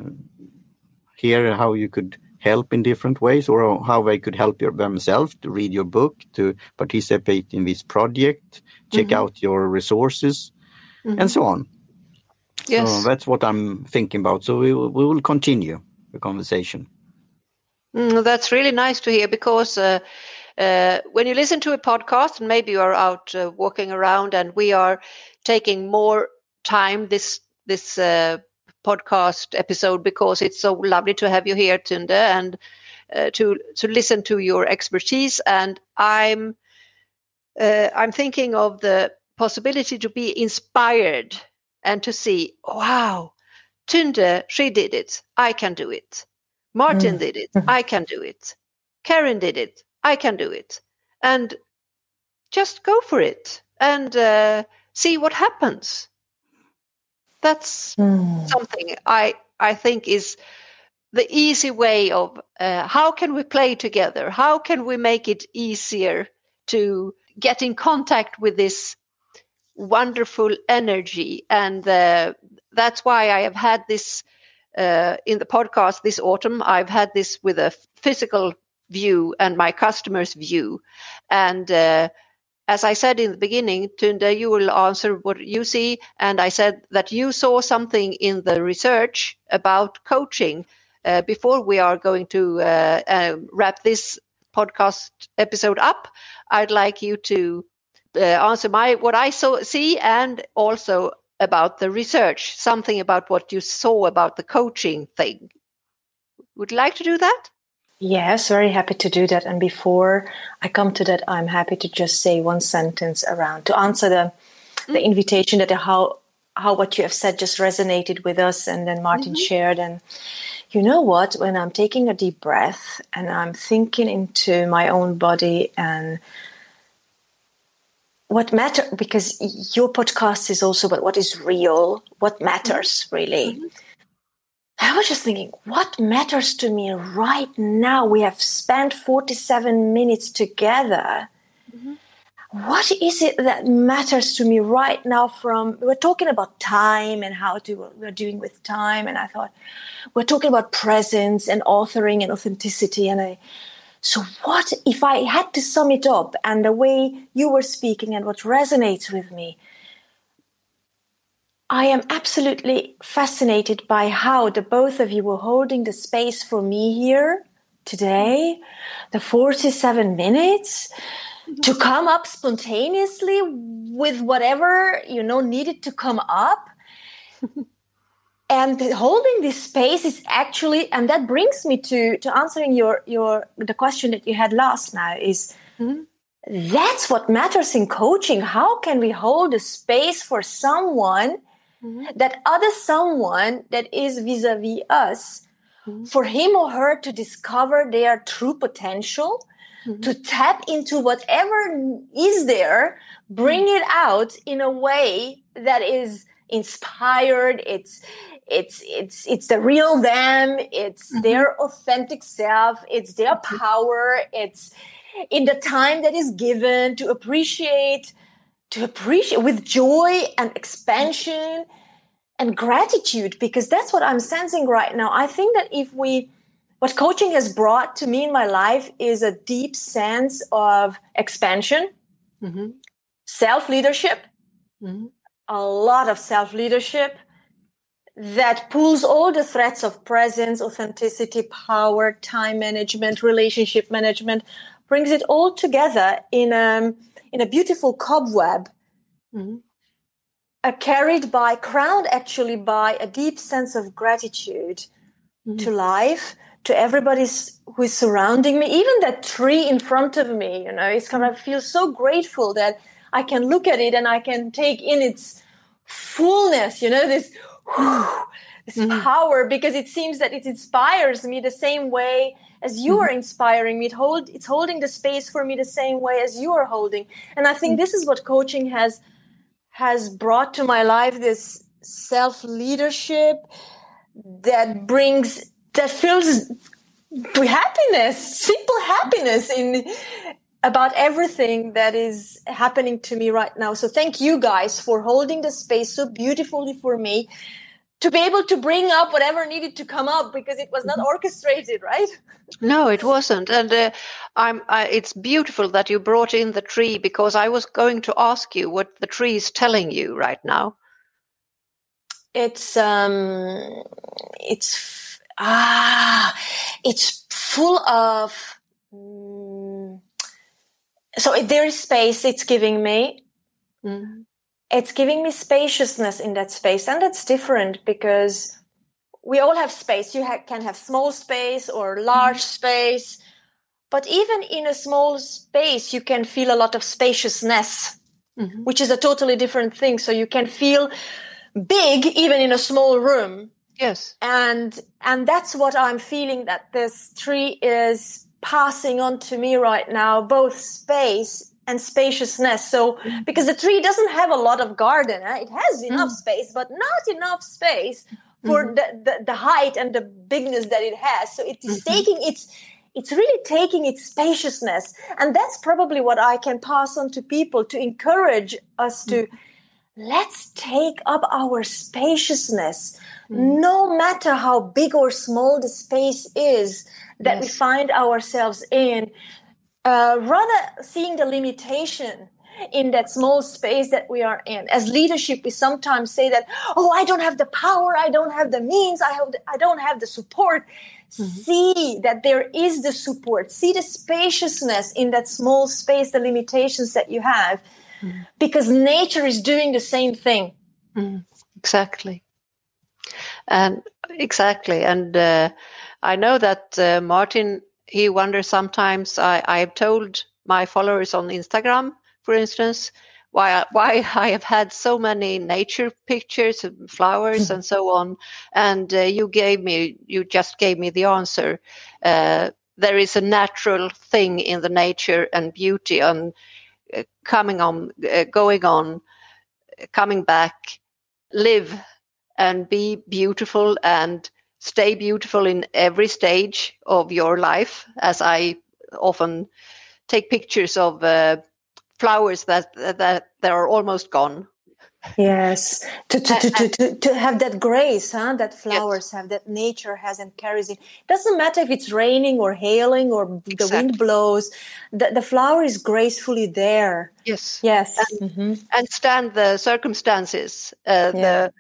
hear how you could help in different ways or how they could help your, themselves to read your book, to participate in this project, check mm-hmm. out your resources, mm-hmm. and so on. Yes. So that's what I'm thinking about. So we will, we will continue the conversation. Mm, that's really nice to hear because uh, uh, when you listen to a podcast, and maybe you are out uh, walking around, and we are taking more time this this uh, podcast episode because it's so lovely to have you here, Tunde, and uh, to to listen to your expertise. And I'm uh, I'm thinking of the possibility to be inspired and to see, wow, Tunde, she did it. I can do it. Martin mm. did it. Mm-hmm. I can do it. Karin did it. I can do it. And just go for it and uh, see what happens. That's mm. something I I think is the easy way of uh, how can we play together? How can we make it easier to get in contact with this wonderful energy? And uh, that's why I have had this uh, in the podcast this autumn. I've had this with a physical view and my customer's view. And uh, as I said in the beginning, Tunde, you will answer what you see. And I said that you saw something in the research about coaching. Uh, before we are going to uh, uh, wrap this podcast episode up, I'd like you to uh, answer my what I saw see and also about the research, something about what you saw about the coaching thing. Would you like to do that? Yes, very happy to do that. And before I come to that, I'm happy to just say one sentence around to answer the mm-hmm. the invitation that how how what you have said just resonated with us and then Martin mm-hmm. shared and you know what when I'm taking a deep breath and I'm thinking into my own body and what matter because your podcast is also about what is real, what matters mm-hmm. really. Mm-hmm. I was just thinking, what matters to me right now? We have spent 47 minutes together. Mm-hmm. What is it that matters to me right now? From we're talking about time and how to we're doing with time, and I thought we're talking about presence and authoring and authenticity, and I so, what if I had to sum it up and the way you were speaking and what resonates with me? I am absolutely fascinated by how the both of you were holding the space for me here today, the 47 minutes to come up spontaneously with whatever you know needed to come up. And holding this space is actually and that brings me to to answering your your the question that you had last now is mm-hmm. that's what matters in coaching. How can we hold a space for someone mm-hmm. that other someone that is vis-a-vis us mm-hmm. for him or her to discover their true potential mm-hmm. to tap into whatever is there bring mm-hmm. it out in a way that is inspired it's it's it's it's the real them it's mm-hmm. their authentic self it's their mm-hmm. power it's in the time that is given to appreciate to appreciate with joy and expansion and gratitude because that's what i'm sensing right now i think that if we what coaching has brought to me in my life is a deep sense of expansion mm-hmm. self leadership mm-hmm. a lot of self leadership that pulls all the threads of presence, authenticity, power, time management, relationship management, brings it all together in a, um, in a beautiful cobweb, mm-hmm. uh, carried by, crowned actually by a deep sense of gratitude mm-hmm. to life, to everybody who is surrounding me, even that tree in front of me, you know, it's kind of, I feel so grateful that I can look at it and I can take in its fullness, you know, this this mm-hmm. power because it seems that it inspires me the same way as you mm-hmm. are inspiring me. It hold, it's holding the space for me the same way as you are holding. And I think mm-hmm. this is what coaching has has brought to my life this self leadership that brings that fills happiness, simple happiness in about everything that is happening to me right now. So thank you guys for holding the space so beautifully for me to be able to bring up whatever needed to come up because it was not mm-hmm. orchestrated, right? No, it wasn't, and uh, I'm. I, it's beautiful that you brought in the tree because I was going to ask you what the tree is telling you right now. It's um, it's ah, it's full of. Um, so there is space it's giving me mm. It's giving me spaciousness in that space and that's different because we all have space you ha- can have small space or large mm. space but even in a small space you can feel a lot of spaciousness mm-hmm. which is a totally different thing so you can feel big even in a small room yes and and that's what i'm feeling that this tree is passing on to me right now, both space and spaciousness. So, because the tree doesn't have a lot of garden, eh? it has enough mm. space, but not enough space for mm-hmm. the, the, the, height and the bigness that it has. So it is mm-hmm. taking its it's really taking its spaciousness. And that's probably what I can pass on to people to encourage us to mm. let's take up our spaciousness, mm. no matter how big or small the space is that yes. we find ourselves in, uh, rather seeing the limitation in that small space that we are in. As leadership, we sometimes say that, oh, I don't have the power, I don't have the means, I, have the, I don't have the support. Mm-hmm. See that there is the support, see the spaciousness in that small space, the limitations that you have, mm-hmm. because nature is doing the same thing. Mm-hmm. Exactly. And exactly. And uh, I know that uh, Martin, he wonders sometimes. I, I've told my followers on Instagram, for instance, why why I have had so many nature pictures, and flowers, and so on. And uh, you gave me, you just gave me the answer. Uh, there is a natural thing in the nature and beauty, and uh, coming on, uh, going on, coming back, live and be beautiful and stay beautiful in every stage of your life as i often take pictures of uh, flowers that that that are almost gone yes to to, to, to, to, to have that grace huh that flowers yes. have that nature has and carries it. doesn't matter if it's raining or hailing or the exactly. wind blows the, the flower is gracefully there yes yes and, mm-hmm. and stand the circumstances uh, yeah. the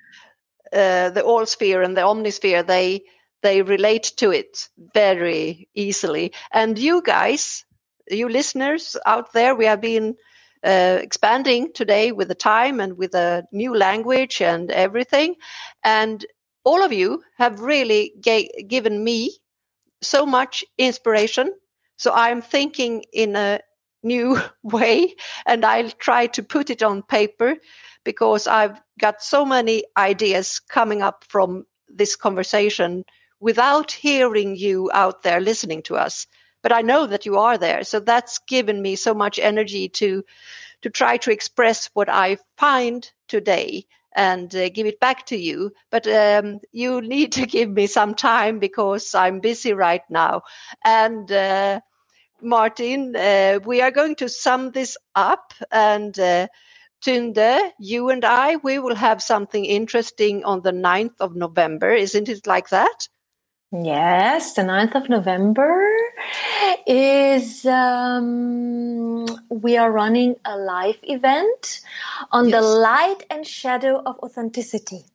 uh, the all sphere and the omnisphere they they relate to it very easily. And you guys you listeners out there we have been uh, expanding today with the time and with a new language and everything. And all of you have really ga- given me so much inspiration. So i'm thinking in a new way and i'll try to put it on paper because I've got so many ideas coming up from this conversation without hearing you out there listening to us. But I know that you are there. So that's given me so much energy to, to try to express what I find today and uh, give it back to you. But um, you need to give me some time because I'm busy right now. And uh, Martin, uh, we are going to sum this up and uh, Tunde, you and I, we will have something interesting on the 9th of November. Isn't it like that? Yes, the 9th of November is um, we are running a live event on yes. the light and shadow of authenticity.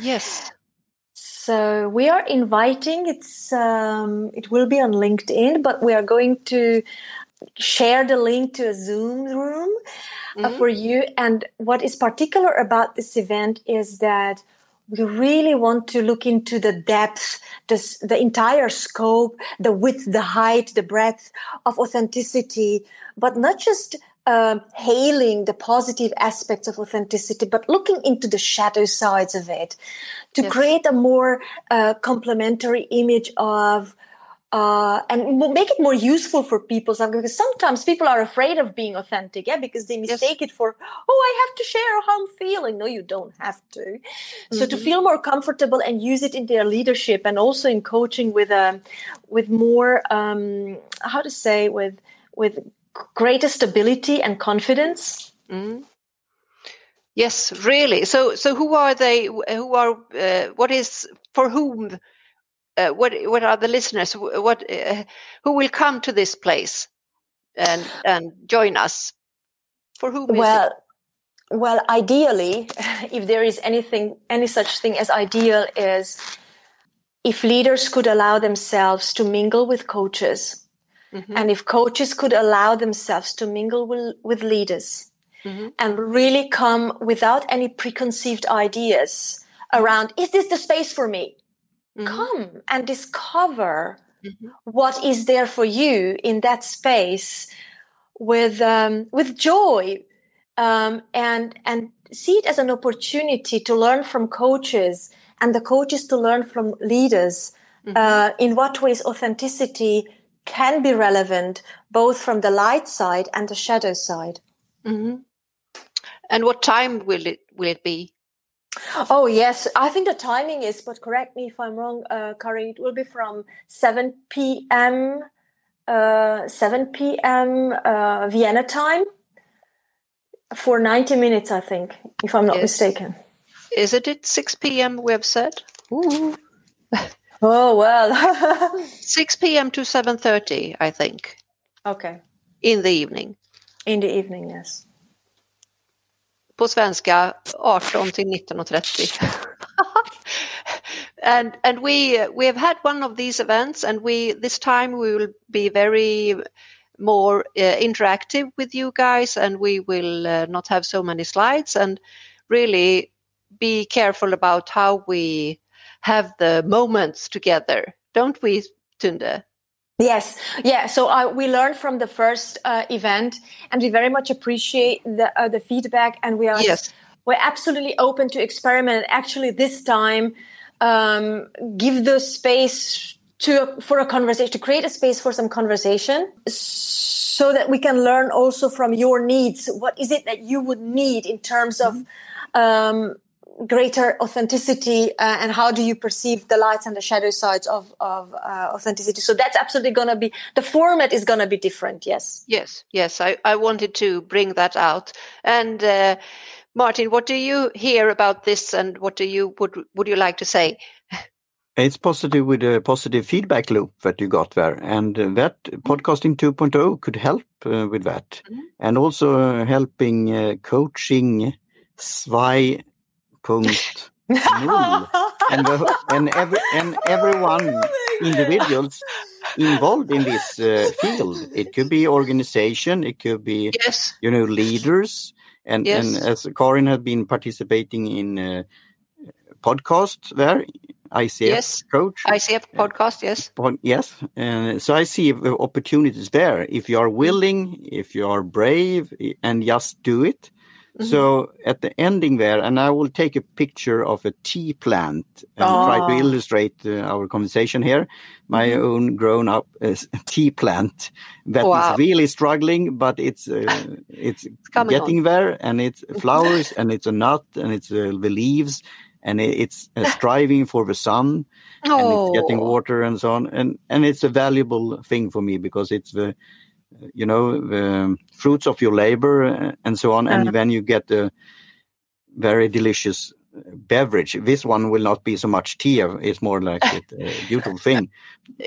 Yes. So we are inviting. It's um, it will be on LinkedIn, but we are going to share the link to a Zoom room uh, mm-hmm. for you. And what is particular about this event is that we really want to look into the depth, the, the entire scope, the width, the height, the breadth of authenticity, but not just um, hailing the positive aspects of authenticity, but looking into the shadow sides of it to yes. create a more uh, complementary image of uh, and make it more useful for people because sometimes people are afraid of being authentic yeah because they mistake yes. it for oh i have to share how i'm feeling no you don't have to mm-hmm. so to mm-hmm. feel more comfortable and use it in their leadership and also in coaching with um with more um how to say with with greater stability and confidence? Mm-hmm. yes really. So so who are they who are uh, what is for whom uh, what what are the listeners? What uh, who will come to this place and and join us? For whom well well ideally if there is anything any such thing as ideal is if leaders could allow themselves to mingle with coaches mm-hmm. and if coaches could allow themselves to mingle with, with leaders mm-hmm. and really come without any preconceived ideas around is this the space for me mm-hmm. come and discover mm-hmm. what is there for you in that space with um, with joy um, and and see it as an opportunity to learn from coaches and the coaches to learn from leaders mm-hmm. uh, in what ways authenticity can be relevant both from the light side and the shadow side mm-hmm. and what time will it will it be Oh yes, I think the timing is, but correct me if I'm wrong, uh, Kari. It will be from 7 p.m. Uh, 7 p.m. Uh, Vienna time for 90 minutes, I think, if I'm not yes. mistaken. Is it at 6 p.m. we have said? Ooh. oh well. 6 p.m. to 7:30, I think. Okay. In the evening. In the evening, yes. På svenska 18 till 19.30. and and we we have had one of these events and we this time we will be very more uh, interactive with you guys and we will uh, not have so many slides and really be careful about how we have the moments together don't we tunde Yes, yeah. So uh, we learned from the first uh, event, and we very much appreciate the uh, the feedback, and we are yes. we're absolutely open to experiment. Actually, this time, um, give the space to for a conversation to create a space for some conversation so that we can learn also from your needs what is it that you would need in terms of mm-hmm. um, greater authenticity uh, and how do you perceive the lights and the shadow sides of, of uh, authenticity? So that's absolutely going to be the format is going to be different yes. Yes yes I, I wanted to bring that out. And uh, martin what do you hear about this and what do you would would you like to say? It's positive with a positive feedback loop that you got there, and uh, that podcasting 2.0 could help uh, with that, mm -hmm. and also uh, helping uh, coaching zwei punkt and, the, and every and everyone oh individuals involved in this uh, field. It could be organization, it could be yes. you know leaders, and yes. and as Karin has been participating in uh, podcast there ICF yes. coach. ICF podcast, yes. Yes. And so I see opportunities there. If you are willing, if you are brave and just do it. Mm -hmm. So at the ending there, and I will take a picture of a tea plant and oh. try to illustrate uh, our conversation here. My mm -hmm. own grown up uh, tea plant that wow. is really struggling, but it's uh, it's, it's getting on. there and it's flowers and it's a nut and it's uh, the leaves and it's uh, striving for the sun oh. and it's getting oh. water and so on and and it's a valuable thing for me because it's the you know the fruits of your labor uh, and so on and uh-huh. then you get a very delicious beverage this one will not be so much tea it's more like a beautiful thing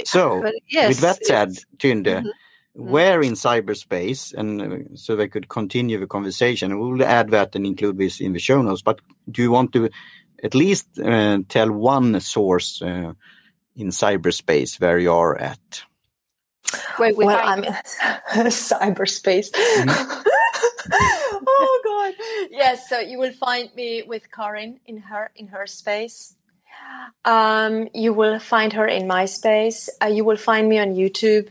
so yes, with that said Tunde mm -hmm. where in cyberspace and uh, so they could continue the conversation we will add that and include this in the show notes but do you want to at least uh, tell one source uh, in cyberspace where you are at. Wait, well, I'm in cyberspace. Mm-hmm. oh God! Yes, so you will find me with Karin in her in her space. Um, you will find her in my space. Uh, you will find me on YouTube.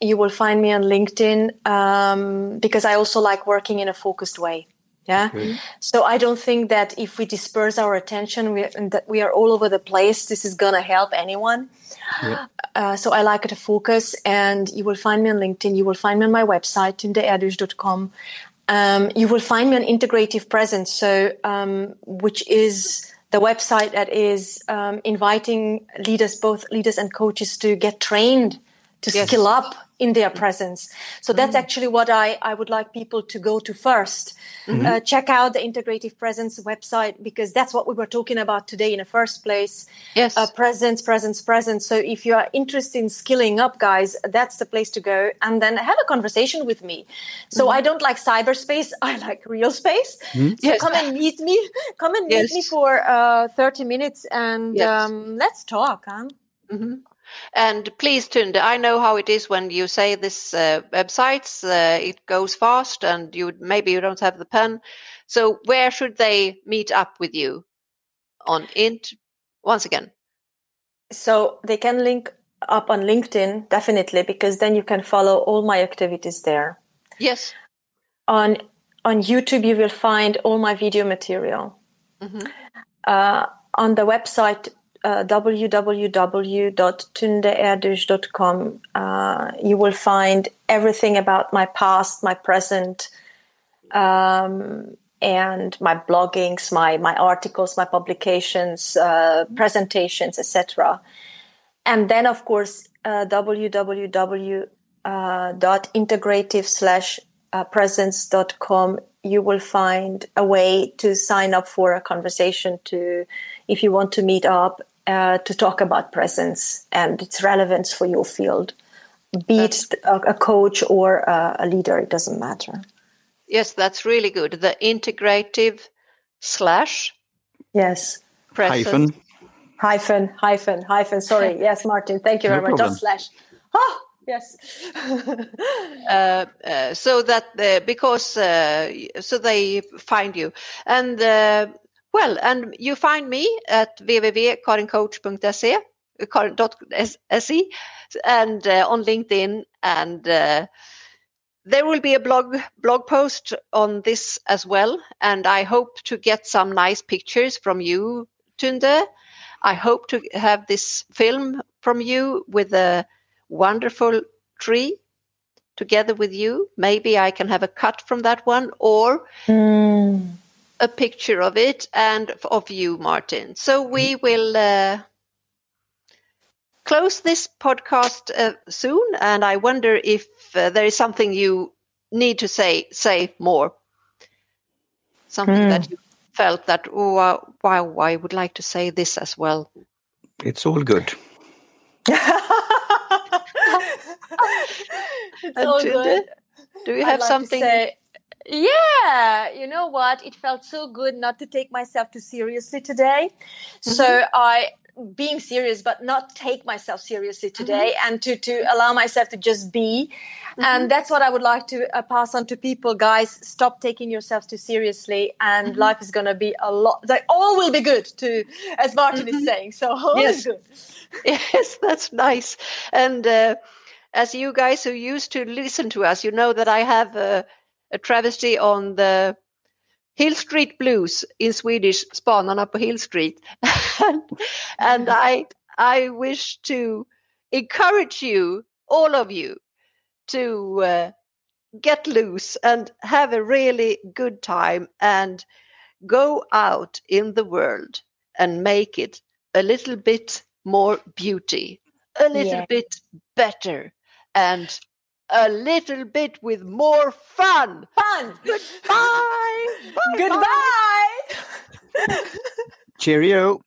You will find me on LinkedIn um, because I also like working in a focused way. Yeah. Okay. So I don't think that if we disperse our attention we, and that we are all over the place, this is going to help anyone. Yeah. Uh, so I like it to focus and you will find me on LinkedIn. You will find me on my website, tundeerdős.com. Um, you will find me on Integrative Presence. So, um, which is the website that is um, inviting leaders, both leaders and coaches to get trained to yes. skill up in their presence. So that's mm. actually what I, I would like people to go to 1st mm-hmm. uh, check out the Integrative Presence website because that's what we were talking about today in the first place. Yes. Uh, presence, presence, presence. So if you are interested in skilling up, guys, that's the place to go and then have a conversation with me. So mm-hmm. I don't like cyberspace. I like real space. Mm-hmm. So yes. come and meet me. Come and yes. meet me for uh, 30 minutes and yes. um, let's talk. Huh? Mm-hmm. And please, Tunde, I know how it is when you say this uh, websites. Uh, it goes fast, and you maybe you don't have the pen. So where should they meet up with you? On int once again. So they can link up on LinkedIn definitely because then you can follow all my activities there. Yes. On on YouTube, you will find all my video material. Mm-hmm. Uh, on the website uh, www.tundeerdős.com, uh, you will find everything about my past, my present, um, and my bloggings, my my articles, my publications, uh, presentations, etc. And then, of course, uh, www.integrative slash uh, presence.com you will find a way to sign up for a conversation to if you want to meet up uh, to talk about presence and its relevance for your field be it a, a coach or a, a, leader it doesn't matter. Yes that's really good. The integrative slash yes. presence. hyphen. Hyphen hyphen hyphen. Sorry. Yes martin. Thank you no very much. Just slash. Ah yes. Uh, uh, so that uh, because uh, so they find you. And uh, well and you find me at www.karincoach.se karin.se and uh, on linkedin and there will be a blog blog post on this as well and i hope to get some nice pictures from you tunde i hope to have this film from you with a wonderful tree together with you. Maybe I can have a cut from that one or mm. A picture of it and of you, Martin. So we will uh, close this podcast uh, soon. And I wonder if uh, there is something you need to say, say more. Something mm. that you felt that, oh, wow, I would like to say this as well. It's all good. it's all good. Do you have like something? Yeah, you know what? It felt so good not to take myself too seriously today. Mm-hmm. So I being serious but not take myself seriously today mm-hmm. and to to allow myself to just be mm-hmm. and that's what i would like to uh, pass on to people guys stop taking yourselves too seriously and mm-hmm. life is going to be a lot like all will be good too as martin is mm-hmm. saying so all yes. is good yes that's nice and uh, as you guys who used to listen to us, you know that I have a, a travesty on the Hill Street Blues in Swedish, Spanarna på Hill Street. and I, I wish to encourage you, all of you, to uh, get loose and have a really good time and go out in the world and make it a little bit more beauty, a little yeah. bit better, and a little bit with more fun. Fun. Goodbye. Goodbye. Cheerio.